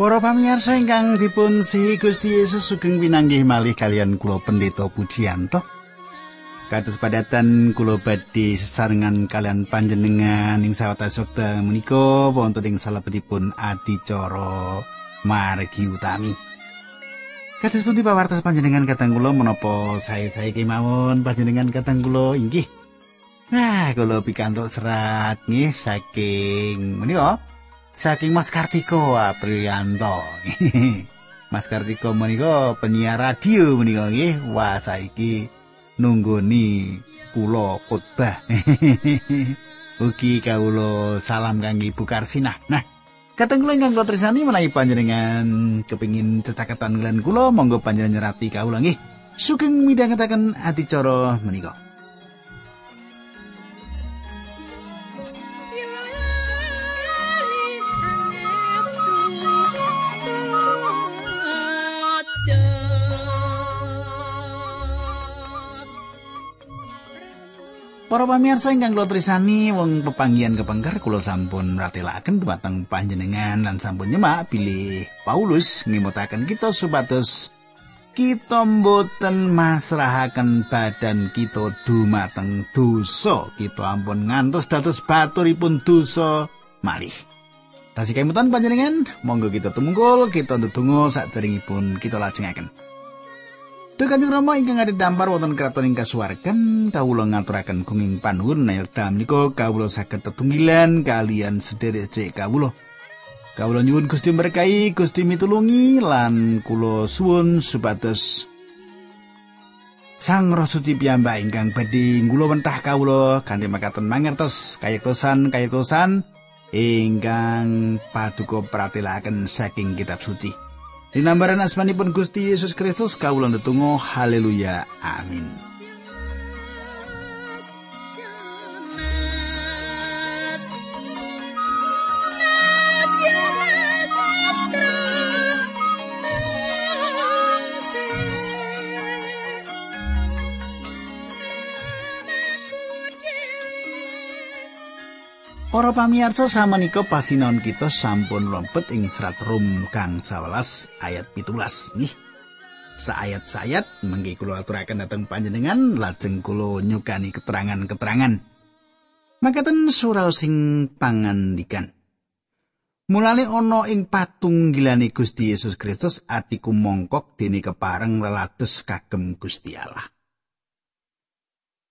Para pamirsa ingkang dipun sihi Gusti Yesus sugeng pinanggih malih kalian kula Pendeta Pujiyanto. Kados padatan kula badhe sesarengan kalian panjenengan ing sawetara sekta menika wonten ing salebetipun adicara margi utami. Kados pundi pawartos panjenengan katang kula menapa saya-saya kemawon panjenengan katang kula inggih. Nah, kula pikantuk serat nggih saking menika saking Mas Kartiko Aprianto. Mas Kartiko menika penyiar radio menika nggih. Wah, saiki nunggoni kula khotbah. Ugi kawula salam kangge Ibu Karsinah. Nah, Kateng kula ingkang tresnani menawi panjenengan kepingin cetaketan lan kula monggo panjenengan nyerati kawula nggih. Sugeng midhangetaken adicara menika. Para pamirsa ingkang kula tresani wong pepanggihan kepengker kula sampun ratelaken dumateng panjenengan lan sampun nyemak bilih Paulus ngimutaken kita supados kita mboten masrahaken badan kita dumateng dosa. Kita ampun ngantos dados baturipun dosa malih. Tasih kemutan panjenengan monggo kita tumungkul kita ndedonga saderengipun kita lajengaken Duh Kanjeng Rama ingkang ada dampar wonten kraton ing kasuwarken kawula ngaturaken gunging panuwun nayekta menika kawula saged tetunggilan kalian sederek-sederek kawula. Kawula nyuwun Gusti berkahi, Gusti mitulungi lan kula suwun supados Sang Roh Suci piyambak ingkang badhe kula wentah kawula kanthi makaten mangertos kayektosan kayektosan ingkang paduka pratelaken saking kitab suci. Dinambaran asmanipun Gusti Yesus Kristus kawula ndedonga haleluya. Amin Para pamirsa samenika pasinaon kita sampun lompet ing serat Rum kang 11 ayat 17 nggih. Saayat-sayat mengki kula aturaken dhateng panjenengan lajeng kula nyukani keterangan-keterangan. Makaten surau sing pangandikan. Mulane ana ing patunggilane Gusti Yesus Kristus atiku mongkok dene kepareng lelados kagem Gusti Allah.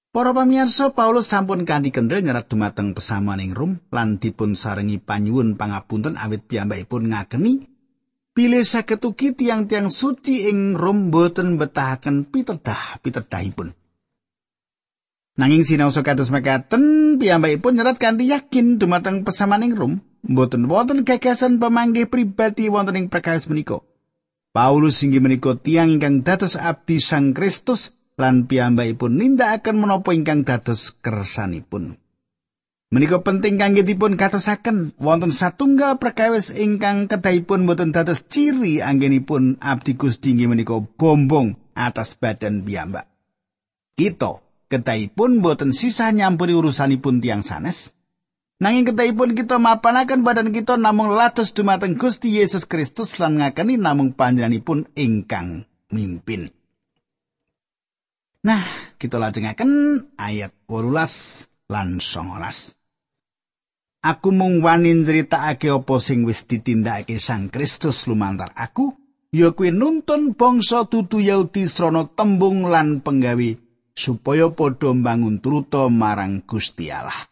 Para pamirsa Paulus sampun kanthi kendel nyerat dumateng pesamuan ing Rom lan dipun sarengi panyuwun pangapunten awit piyambakipun ngakeni bilih saged ugi tiang-tiang suci ing Rom boten betahaken pitedah pitedahipun. Nanging sinau kados mekaten piyambakipun nyerat kanthi yakin dumateng pesamuan ing Rom boten wonten gagasan pemanggih pribadi wonten ing perkawis menika. Paulus inggih menika tiang ingkang dados abdi Sang Kristus lan piyambakipun nindakaken menapa ingkang dados kersanipun. Menika penting kangge dipun katosaken wonten satunggal perkawis ingkang kedahipun boten dados ciri anggenipun abdi Gusti inggih menika bombong atas badan piyambak. Kita kedahipun boten sisa nyampuri urusanipun tiang sanes. Nanging kedahipun kita mapanaken badan kita namung lados dumateng Gusti Yesus Kristus lan ngakeni namung panjenenganipun ingkang mimpin. Nah, kita lajengaken ayat 18 lan 19. Aku mung wani nyritakake apa sing wis ditindakake Sang Kristus lumantar aku, ya kuwi nuntun bangsa tutu Yahudi srana tembung lan penggawe supaya padha mbangun truta marang Gusti Allah.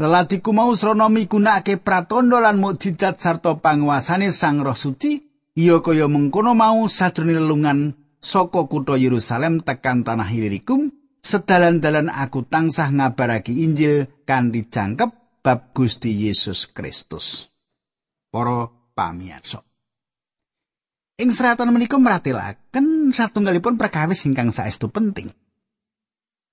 Lelatiku mau srana migunakake pratandha lan mukjizat sarta panguasane Sang Roh Suci, ya kaya mengkono mau sajroning lelungan saka kutha Yerusalem tekan tanah Ilirikum sedalan-dalan aku tansah ngabarake Injil kanthi jangkep bab Gusti Yesus Kristus. Para pamirsa. Ing seratan menika meratelaken satunggalipun perkawis ingkang saestu penting.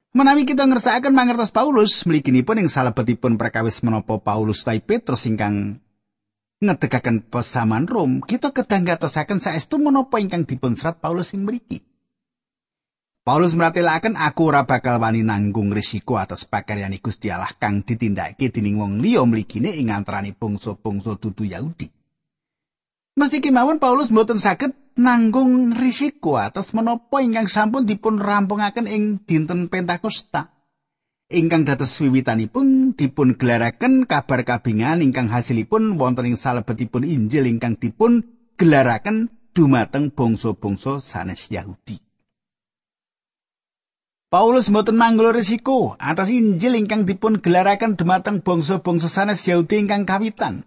Menawi kita ngersakaken mangertos Paulus, mliginipun ing salebetipun perkawis menapa Paulus lan Petrus ingkang ngedegaken pesaman Rom, kita kedang gatosaken saestu menapa ingkang dipun serat Paulus ing mriki. Paulus meratelaken aku ora bakal wani nanggung risiko atas pakaryane Gusti Allah kang ditindakake dening wong liya mligine ing antaraning bangsa-bangsa dudu Yahudi. Mesti kemawon Paulus mboten saged nanggung risiko atas menapa ingkang sampun dipun rampungaken ing dinten Pentakosta. Ingkang dados wiwitanipun dipun gelaraken kabar kabingan ingkang hasilipun wonten ing salebetipun Injil ingkang dipun gelaraken dumateng bangsa-bangsa sanes Yahudi. Paulus mboten manggul risiko atas Injil ingkang dipun gelaraken dumateng bangsa-bangsa sanes Yahudi ingkang kawitan.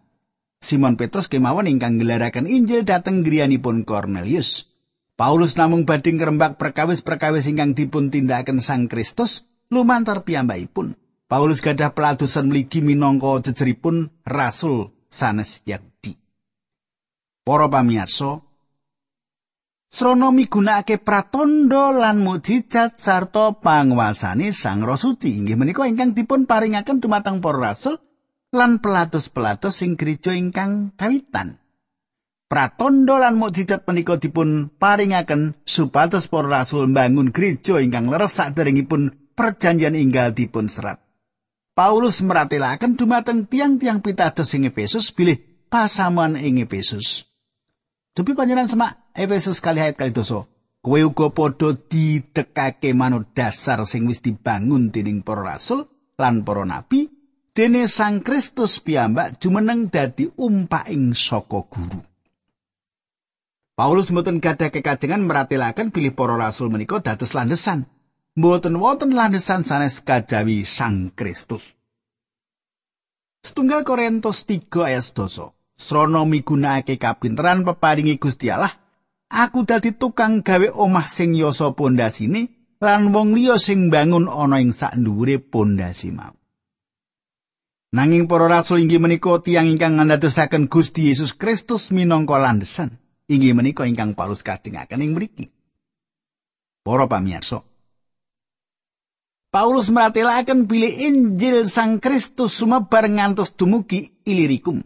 Simon Petrus kemawon ingkang gelaraken Injil dhateng griyanipun Cornelius. Paulus namung badhe ngrembak perkawis-perkawis ingkang dipun tindakaken Sang Kristus lumantar piyambakipun. Paulus gadah peladosan mligi minangka jejeripun rasul sanes Yahudi. Para pamirsa, srana migunakake pratandha lan mujizat sarta panguwasane Sang Roh Suci inggih menika ingkang dipun paringaken dumateng para rasul lan pelados-pelados sing gereja ingkang kawitan. Pratandha lan mukjizat menika dipun paringaken supados para rasul mbangun gereja ingkang leres saderengipun perjanjian inggal dipun serat. Paulus meratelaken dumateng tiang-tiang pitados ing Efesus bilih pasaman ing Efesus. Dupi panjenengan semak Efesus kali ayat kali doso. Kowe uga padha didekake manut dasar sing wis dibangun dening para rasul lan para nabi dene Sang Kristus piyambak jumeneng dadi umpaking saka guru. Paulus mboten gadah kekajengan meratelaken pilih para rasul menika dados landesan. Mboten wonten landesan sanes kajawi Sang Kristus. Setunggal Korintus 3 ayat 12. Srana migunakake kapinteran peparingi Gusti Allah, aku dadi tukang gawe omah sing yasa pondasine lan wong liya sing bangun ana ing sak dhuwure pondasi mau. Nanging para rasul inggih menika tiyang ingkang ngandadosaken Gusti Yesus Kristus minangka landesan. Inggih menika ingkang Paulus kajengaken ing mriki. Para pamirsa, Paulus meratelaken bilih Injil Sang Kristus sumebar ngantos dumugi Ilirikum.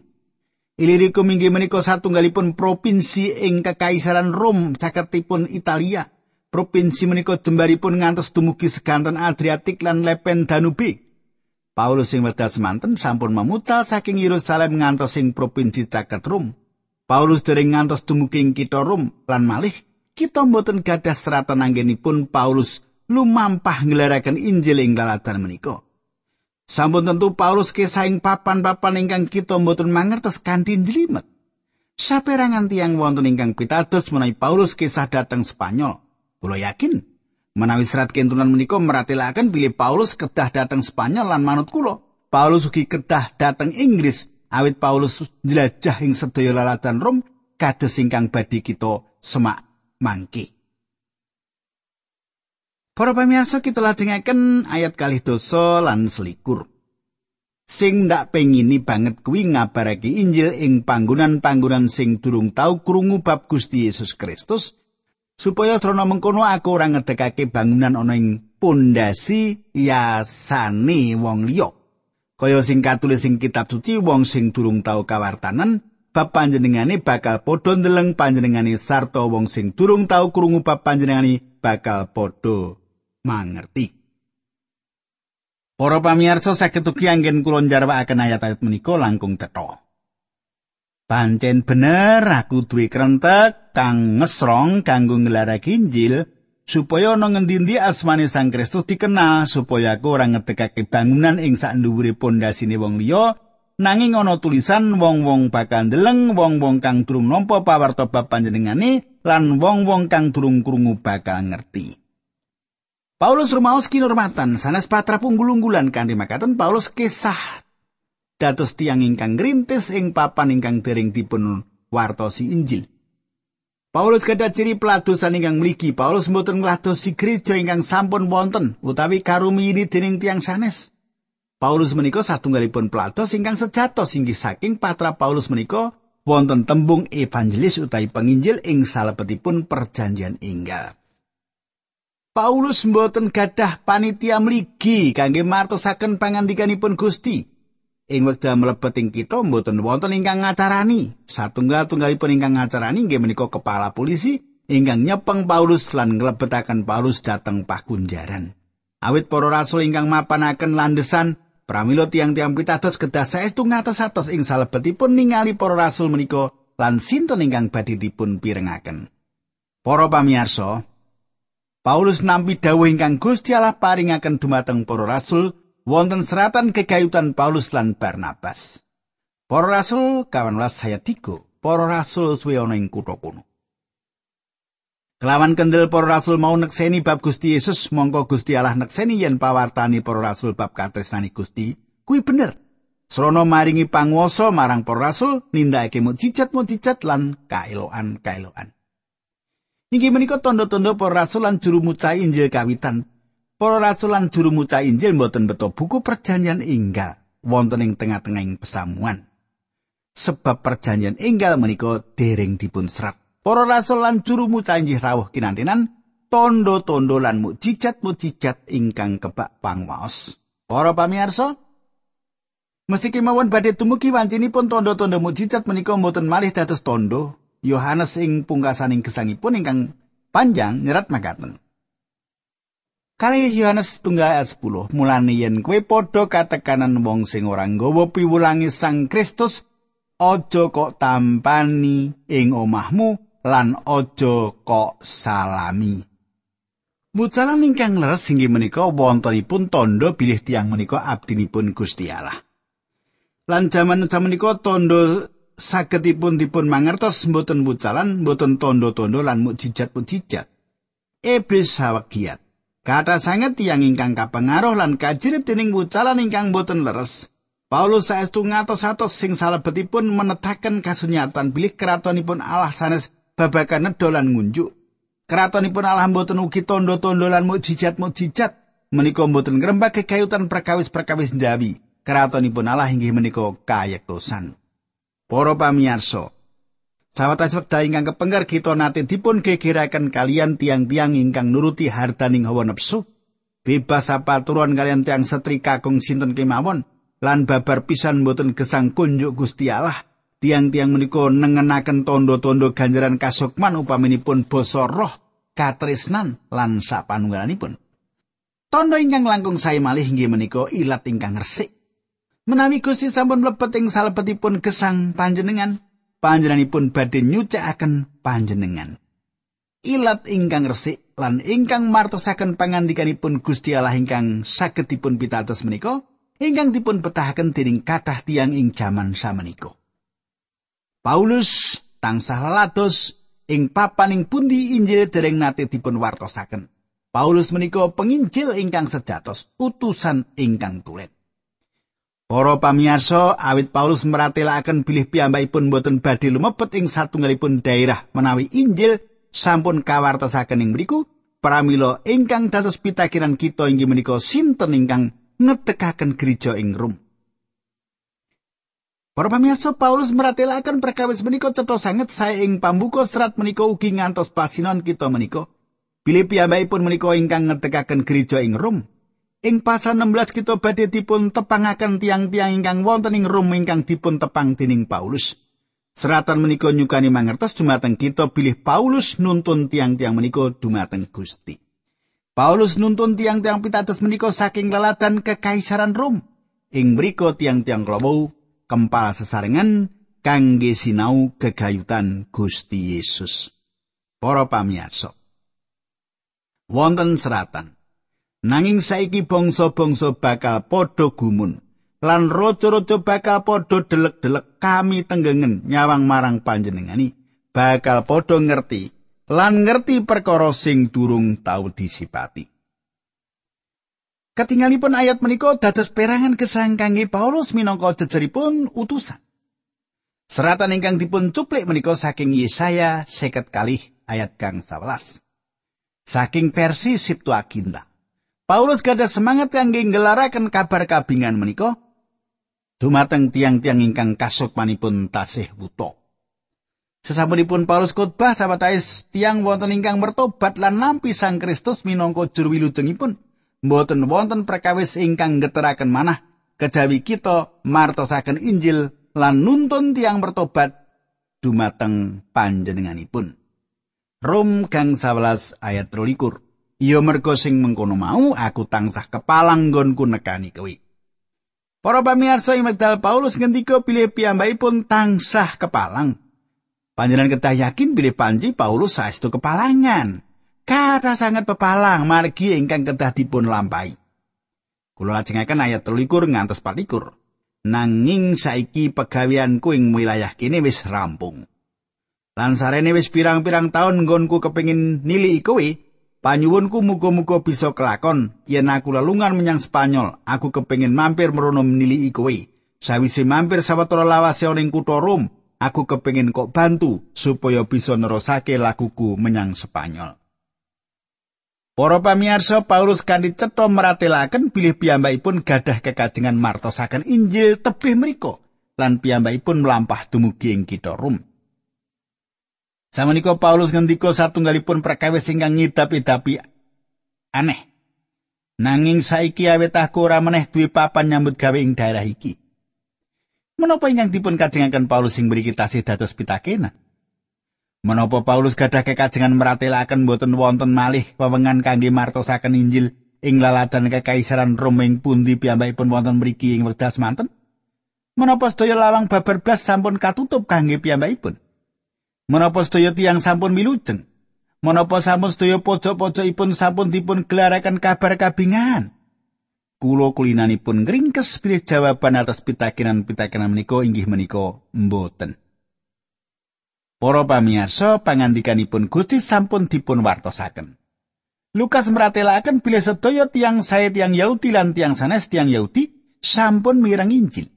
Ilirikum inggih menika satunggalipun provinsi ing Kekaisaran Rom caketipun Italia. Provinsi menika jembaripun ngantos dumugi seganten Adriatik lan lepen Danube. Paulus sing wedal semanten sampun memucal saking Yerusalem ngantos ing provinsi caket Rum. Paulus dereng ngantos dumugi ing kitha Rum lan malih kita mboten gadah seratan anggenipun Paulus lumampah ngelaraken Injil ing lalatan menika. Sampun tentu Paulus kesaing papan-papan ingkang kita mboten mangertos kanthi jlimet. Saperangan tiang wonten ingkang pitados menawi Paulus kisah dateng Spanyol. Kula yakin Menawi serat kentunan menika meratelaken bilih Paulus kedah dateng Spanyol lan manut kula. Paulus ugi kedah dateng Inggris awit Paulus jelajah ing sedaya lalatan Rom kados ingkang badhe kita semak mangke. Para pamirsa kita lajengaken ayat kalih dosa lan selikur. Sing ndak pengini banget kuwi ngabarake Injil ing panggonan-panggonan sing durung tau krungu bab Gusti Yesus Kristus supaya srana mengkono aku ora ngedekake bangunan ana ing pondasi yasane wong liya kaya sing katulis sing kitab suci wong sing durung tau kawartanan bab panjenengane bakal padha ndeleng panjenengane sarta wong sing durung tau krungu bab panjenengane bakal padha mangerti Para pamirsa saged ugi anggen kula njarwakaken ayat-ayat menika langkung cetha. Pancen bener aku duwe krentek kang ngesrong kanggo nglarake Injil supaya ana ngendi-endi asmane Sang Kristus dikenal supaya aku ora ngedekake bangunan ing sak dhuwure pondasine wong liya nanging ana tulisan wong-wong bakal ndeleng wong-wong kang durung nampa pawarta bab panjenengane lan wong-wong kang durung krungu bakal ngerti. Paulus rumaos kinurmatan sanes patra punggul-unggulan kanthi makaten Paulus kisah dados tiang ingkang ngrintis ing papan ingkang dereng dipun wartosi Injil. Paulus gadah ciri peladosan ingkang mligi. Paulus mboten ngladosi gereja ingkang sampun wonten utawi karumiyini dening tiang sanes. Paulus menika satunggalipun pelados ingkang sejatos inggih saking patra Paulus menika wonten tembung evangelis utawi penginjil ing salebetipun perjanjian inggal. Paulus mboten gadah panitia mligi kangge martosaken pangandikanipun Gusti. ing wekdal mlebet ing kita mboten wonten ingkang ngacarani. Satunggal-tunggalipun ingkang ngacarani inggih menika kepala polisi ingkang nyepeng Paulus lan nglebetaken Paulus dhateng pakunjaran. Awit para rasul ingkang mapanaken landesan pramila tiang-tiang pitados kedah saestu ngatos-atos ing salebetipun ningali para rasul menika lan sinten ingkang badhe dipun pirengaken. Para pamirsa, Paulus nampi dawuh ingkang Gusti Allah paringaken dumateng para rasul wonten seratan kegayutan Paulus lan Barnabas. Para rasul kawan saya tiga, para rasul suwe ana ing kutha kuno. Kelawan kendel para rasul mau nekseni bab Gusti Yesus, mongko Gusti Allah nekseni yen pawartani para rasul bab katresnani Gusti, kuwi bener. Srana maringi panguwasa marang para rasul nindakake mujizat-mujizat lan kaeloan-kaeloan. Inggih menika tanda-tanda para rasul lan juru mucai Injil kawitan. Para rasul lan juru mucai Injil mboten beto buku perjanjian inggal wonten ing tengah-tengahing pesamuan. Sebab perjanjian inggal menika dereng dipun serat. Para rasul lan juru mucai Injil rawuh kinantenan tondo-tondo lan mujizat-mujizat ingkang kebak pangwaos. Para pamirsa, Meski kemawon badhe tumugi wancinipun tondo-tondo mujizat menika mboten malih dados tondo. Yohanes ing pungkasaning gesangipun ingkang panjang nyerat makaten. Kali Yohanes tunggal ayat 10, mulane yen kowe padha katekanan wong sing ora nggawa piwulangi Sang Kristus, aja kok tampani ing omahmu lan aja kok salami. Mucalan ingkang leres inggih menika wontenipun tondo bilih tiang menika abdinipun Gusti Allah. lan jaman-jaman menika tondo sagedipun dipun mangertos mboten bucalan mboten tondo-tondo lan mukjizat-mukjizat. Iblis hawagiat kata sanget tiyang ingkang kapengaruh lan kajirit dening bucalan ingkang mboten leres. Paulus saestu ngatos-atos sing salebetipun menetaken kasunyatan bilih keratonipun Allah sanes babagan nedol lan ngunjuk. Keratonipun Allah mboten ugi tondo-tondo lan mukjizat-mukjizat. Menika mboten ngrembak kekayutan perkawis-perkawis Jawi kratonipun Allah inggih menika kayektosan. Para pamirsa, Sawetawis wekdal ingkang kepengker kita nate dipun gegeraken kalian tiang-tiang ingkang nuruti hartaning hawa nafsu, bebas apa turun kalian tiang setri kakung sinten kemawon, lan babar pisan boten gesang kunjuk Gusti Allah. Tiang-tiang menika nengenaken tondo-tondo ganjaran kasukman upaminipun basa roh, katresnan lan sapanunggalanipun. Tondo ingkang langkung saya malih inggih menika ilat ingkang resik. Menawi Gusti sampun mlebet ing salebetipun gesang panjenengan, panjenenganipun badhe nyucakaken panjenengan. Ilat ingkang resik lan ingkang martosaken pangandikanipun Gusti Allah ingkang saged dipun pitados menika, ingkang dipun betahaken dening kathah tiang ing jaman samenika. Paulus tansah lalados ing papaning pundi Injil dereng nate dipun wartosaken. Paulus menika penginjil ingkang sejatos, utusan ingkang tulen. Para pamirsa, awit Paulus meratelaken bilih piyambakipun boten badhe lumebet ing satunggalipun daerah menawi Injil sampun kawartosaken ing mriku, pramila ingkang dados pitakiran kita inggih menika sinten ingkang ngetekaken gereja ing Rom. Para pamirsa, Paulus meratelaken perkawis menika cetha sanget sae ing pambuka serat menika ugi ngantos pasinon kita menika. Bilih piyambakipun menika ingkang ngetekaken gereja ing Rom. Ing pasal 16 kita badhe dipun tepangaken tiang-tiang ingkang wonten ing rum ingkang dipun tepang dening Paulus. Seratan menika nyukani mangertos dumateng kita bilih Paulus nuntun tiang-tiang menika dumateng Gusti. Paulus nuntun tiang-tiang pitados menika saking laladan kekaisaran Rom. Ing mriku tiang-tiang klowo kempal sesarengan kangge sinau kegayutan Gusti Yesus. Para pamirsa. Wonten seratan Nanging saiki bangsa-bangsa bakal padha gumun lan raja-raja bakal padha delek-delek kami tenggengen nyawang marang panjenengani bakal padha ngerti lan ngerti perkara sing durung tau disipati. Ketinggalipun ayat menika dados perangan gesang kangge Paulus minangka jejeripun utusan. Seratan ingkang dipun cuplik menika saking Yesaya seket kalih ayat kang 11. Saking versi Septuaginta. Paulus gada semangat kangge ngelaraken kabar kabingan menika dumateng tiang-tiang ingkang kasukmanipun tasih wuto. Sesampunipun Paulus khotbah sahabat tiang wonten ingkang mertobat lan nampi Sang Kristus minangka juru wilujengipun. Mboten wonten perkawis ingkang geteraken manah kejawi kita martosaken Injil lan nuntun tiang mertobat dumateng panjenenganipun. Rom gang 11 ayat 23. Ya merga sing mengkono mau aku tansah kepalang nggonku nekani kowe. Para pamirsa medal Paulus ngendika bilih piyambakipun tansah kepalang. Panjenengan kedah yakin bilih panji Paulus saestu kepalangan. Kata sangat pepalang margi ingkang kedah dipun lampahi. Kula lajengaken ayat 13 ngantos 14. Nanging saiki pegaweanku ing wilayah kene wis rampung. Lan sarene wis pirang-pirang taun nggonku kepengin nili kowe, panyuwunku muga-muga bisa kelakon yen aku lelungan menyang Spanyol, aku kepengin mampir merono nili kowe. Sawise mampir sawetara lawase ing kutha Rom, aku kepingin kok bantu supaya bisa nerusake lakuku menyang Spanyol. Para pamirsa Paulus kanthi cetha meratelaken bilih piyambakipun gadah kekajengan martosaken Injil tebih mriku lan piyambakipun mlampah dumugi ing kitha Rom. Samenika Paulus ngendika satunggalipun perkawis ingkang ngidapi-dapi aneh. Nanging saiki awet aku ora meneh duwe papan nyambut gawe ing daerah iki. Menapa ingkang dipun kajengaken Paulus sing mriki tasih dados pitakenan? Menapa Paulus gadah kekajengan meratelaken boten wonten malih wewengan kangge martosaken Injil ing laladan kekaisaran Rom ing pundi piyambakipun wonten mriki ing wekdal semanten? Menapa sedaya lawang babar blas sampun katutup kangge piyambakipun? Menapa sedaya tiyang sampun milujeng? Menapa sampun sedaya pojok-pojokipun sampun dipun gelaraken kabar kabingan? Kulo kulinanipun ngringkes pilih jawaban atas pitakenan-pitakenan menika inggih menika mboten. Para pamirsa, pangandikanipun Gusti sampun dipun wartosaken. Lukas meratelaken bilih sedaya tiang saya tiang Yahudi lan tiang sanes tiang Yahudi sampun mireng Injil.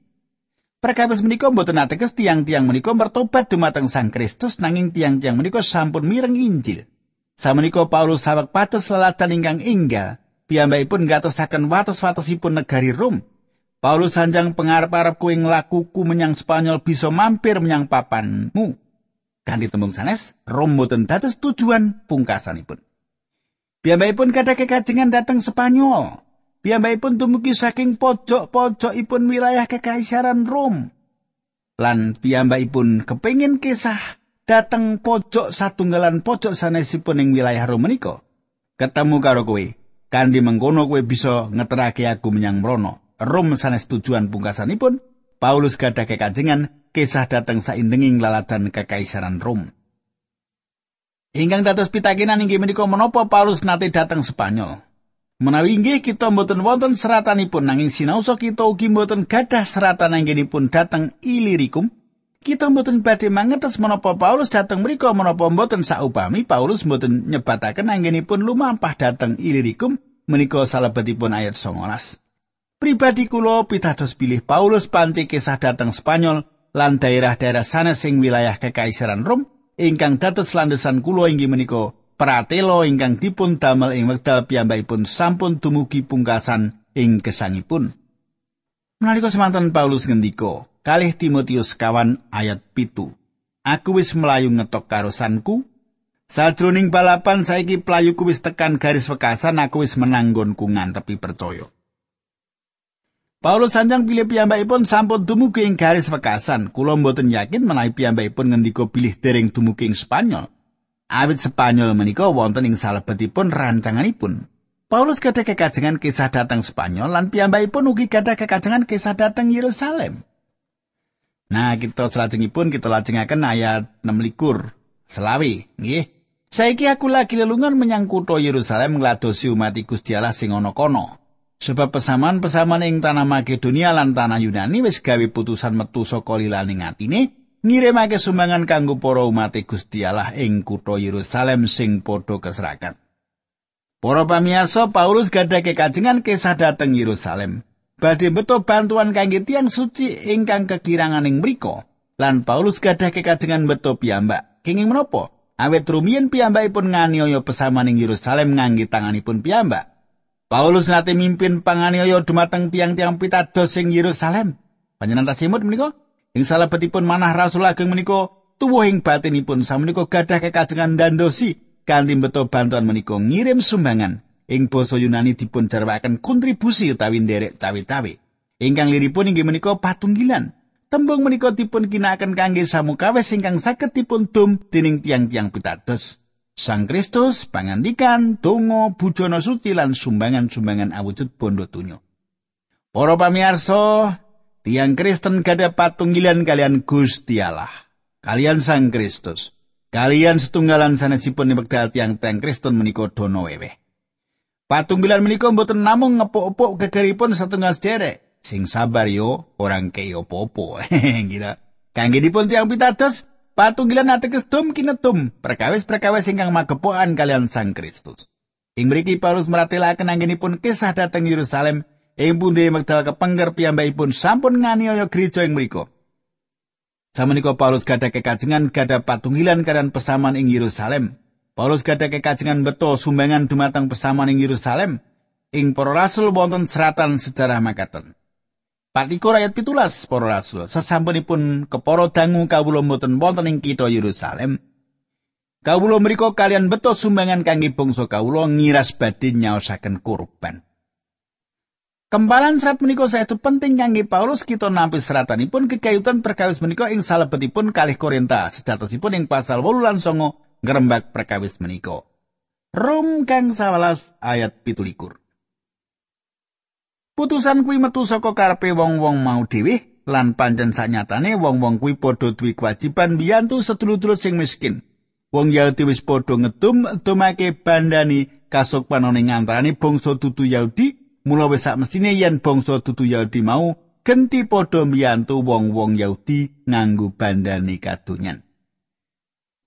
Perkawis menika mboten ateges tiang-tiang menika mertobat dumateng Sang Kristus nanging tiang-tiang menika sampun mireng Injil. Samenika Paulus sawek patus lelatan ingkang inggal piyambakipun ngatosaken wates-watesipun negari Rom. Paulus sanjang pengarep-arep kuing lakuku menyang Spanyol bisa mampir menyang papanmu. Kanthi tembung sanes, Rom boten dados tujuan pungkasanipun. Piyambakipun kada kekajengan dateng Spanyol. Piyambakipun dumugi saking pojok-pojokipun wilayah kekaisaran Rom. Lan piyambakipun kepingin kisah dateng pojok satunggalan pojok sanesipun ing wilayah Rom menika. Ketemu karo kowe, Kandi mengkono kowe bisa ngeterake aku menyang mrono. Rom sanes tujuan pungkasanipun, Paulus gadah kekajengan kisah dateng saindenging laladan kekaisaran Rom. Ingkang dados pitakenan inggih menika menapa Paulus nate dateng Spanyol. Menawi inggih kita mboten wonten seratanipun nanging sinausa kita ugi mboten gadah seratan anggenipun dateng Ilirikum, kita mboten badhe mangertos menapa Paulus dateng mriku menapa mboten saupami Paulus mboten nyebataken anggenipun lumampah dateng Ilirikum menika salebetipun ayat 19. Pribadi kula pitados pilih Paulus panci kisah dateng Spanyol lan daerah-daerah sana sing wilayah kekaisaran Rom ingkang dados landesan kula inggih menika pratelo ingkang dipun damel ing wekdal piyambakipun sampun dumugi pungkasan ing gesangipun. Nalika semanten Paulus ngendika, kalih Timotius kawan ayat pitu. Aku wis melayu ngetok karosanku, Sajroning balapan saiki playuku wis tekan garis wekasan aku wis menanggonku ngantepi percaya. Paulus sanjang pilih piyambakipun sampun dumugi ing garis wekasan. Kula mboten yakin menawi piyambakipun ngendika pilih dereng dumugi ing Spanyol. Awit Spanyol menika wonten ing salebetipun rancanganipun. Paulus gadah kekajengan kisah datang Spanyol lan piyambakipun ugi gadah kekajengan kisah datang Yerusalem. Nah, kita selajengipun kita lajengaken ayat 6 likur. Selawi, nggih. Saiki aku lagi lelungan menyang kutha Yerusalem ngladosi umat Gusti Allah sing ana kono. Sebab pesaman-pesaman ing tanah Makedonia lan tanah Yunani wis gawe putusan metu saka lilaning atine ngirimake sumbangan kanggo para umat Gusti Allah ing kutha Yerusalem sing padha keserakan. Para pamirsa Paulus gadah kekajengan kisah dateng Yerusalem. Badhe beto bantuan kangge tiang suci ingkang kekirangan ing mriku. Lan Paulus gadah kekajengan beto piyambak. Kenging menapa? awet rumiyin piyambakipun nganiaya pesaman ing Yerusalem ngangge tanganipun piyambak. Paulus nate mimpin panganiaya dumateng tiang-tiang pitados sing Yerusalem. Panjenengan tasimut menika ing salebetipun manah rasul ageng menika tuwuh ing batinipun samenika gadah kekajengan dandosi kanthi beto bantuan menika ngirim sumbangan ing basa Yunani dipun jarwaken kontribusi utawi nderek cawe-cawe. Ingkang liripun inggih menika patunggilan. Tembung menika dipun kinakaken kangge samukawis ingkang saged dipun dum dening tiang-tiang pitados. Sang Kristus pangandikan donga bujana suci lan sumbangan-sumbangan awujud bondo tunyo. Para pamirsa, tiang Kristen gada patunggilan kalian Gusti Allah. kalian Sang Kristus. Kalian setunggalan sanesipun wekdal tiang-tiang Kristen menika dono wewe. Patunggilan menika mboten namung ngepuk-epuk gegeripun setunggal sederek. Sing sabar yo, orang kei opo-opo. Gila. Kangge dipun tiang pitados, patunggilan ateges dum kinetum, perkawis-perkawis ingkang magepokan kalian Sang Kristus. Ing mriki Paulus meratelaken anggenipun kisah dhateng Yerusalem ing pundi wekdal kepengker piyambakipun sampun nganiaya gereja ing mriku. Samenika Paulus gadah kekajengan gadah patunggilan kalian pesaman ing Yerusalem. Paulus gadah kekajengan beto sumbangan dumateng pesaman ing Yerusalem. Ing para rasul wonten seratan sejarah makaten. Patiko rakyat pitulas para rasul. Sesampunipun keporo dangu kawula mboten wonten ing kitha Yerusalem. Kawula mriku kalian beto sumbangan kangge bangsa kawula ngiras badhe nyaosaken kurban. Kempalan serat menika saestu penting kangge Paulus kita nampi seratanipun kekayutan perkawis menika ing salebetipun kalih Korinta sejatosipun ing pasal 8 lan 9 ngrembak perkawis menika. Rom kang 11 ayat 17. Putusan kuwi metu saka karepe wong-wong mau dhewe lan pancen sanyatane wong-wong kuwi padha duwe kewajiban biyantu sedulur-dulur sing miskin. Wong Yahudi wis padha ngedum dumake bandani kasukmanan ing antarané bangsa dudu Yahudi Mula wis mestine yen bangsa dudu Yahudi mau genti padha mbiyantu wong-wong Yahudi nganggo bandane kadonyan.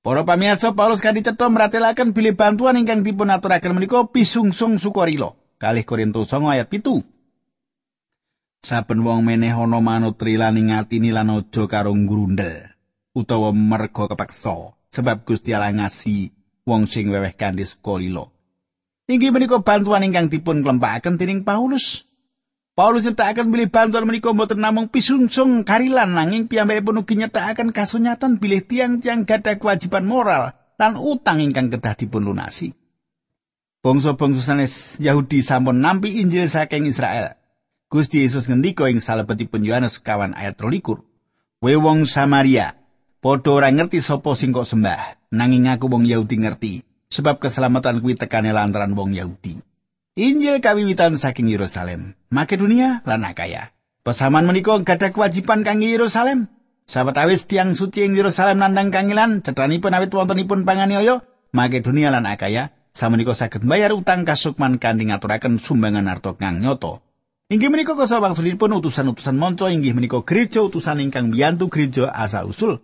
Para pamirsa Paulus kan dicetha meratelaken bilih bantuan ingkang dipun aturaken menika pisungsung sukarila. Kalih Korintus 9 ayat 7. Saben wong meneh ana manut trilan ing atine lan aja karo grundel utawa merga kepaksa sebab Gusti Allah ngasi wong sing weweh kanthi sukarila. Inggih menika bantuan ingkang dipun klempakaken dening Paulus. Paulus nyetakaken bilih bantuan menika mboten namung pisungsung karilan nanging piyambakipun ugi nyetakaken kasunyatan bilih tiang-tiang gadah kewajiban moral lan utang ingkang kedah dipun lunasi. Bangsa-bangsa sanes Yahudi sampun nampi Injil saking Israel. Gusti Yesus ngendika ing salebetipun Yohanes kawan ayat 23. We wong Samaria, padha ora ngerti sapa sing kok sembah, nanging aku wong Yahudi ngerti. Sebab keselamatan kuwi tekane lantaran wong Yahudi. Injil kawiwitan saking Yerusalem, Makedonia lan Akaya. Pesaman menika gadah kewajiban kangge Yerusalem. Sahabat awis tiang suci ing Yerusalem nandang kangilan, cetranipun awit wontenipun panganiaya, Makedonia lan Akaya, samenika saged bayar utang kasukman kanthi ngaturaken sumbangan harta kang nyoto. Inggih menika kosa wangsulipun utusan-utusan monco inggih menika gereja utusan ingkang biyantu gereja asal usul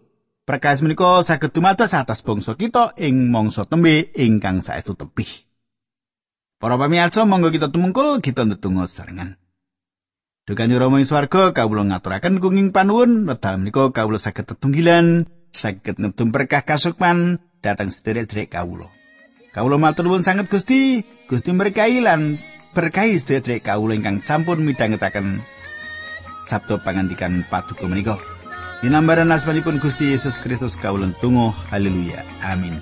Perkawis menika saged dumados atas bangsa kita ing mangsa tembe ingkang saestu tebih. Para pamirsa, monggo kita tumungkul kita ndedonga sesarengan. Dukane Rama ing swarga kawula ngaturaken kenging panuwun wekdal menika kawula saged tetunggilan saged ngedum berkah kasukman datang sederek-sederek kawula. Kawula matur nuwun sanget Gusti, Gusti berkahi lan berkahi sederek kawula ingkang sampun midhangetaken sabda pangandikan paduka menika. Dinambaran asmanipun Gusti Yesus Kristus kawulen tungo. Haleluya. Amin.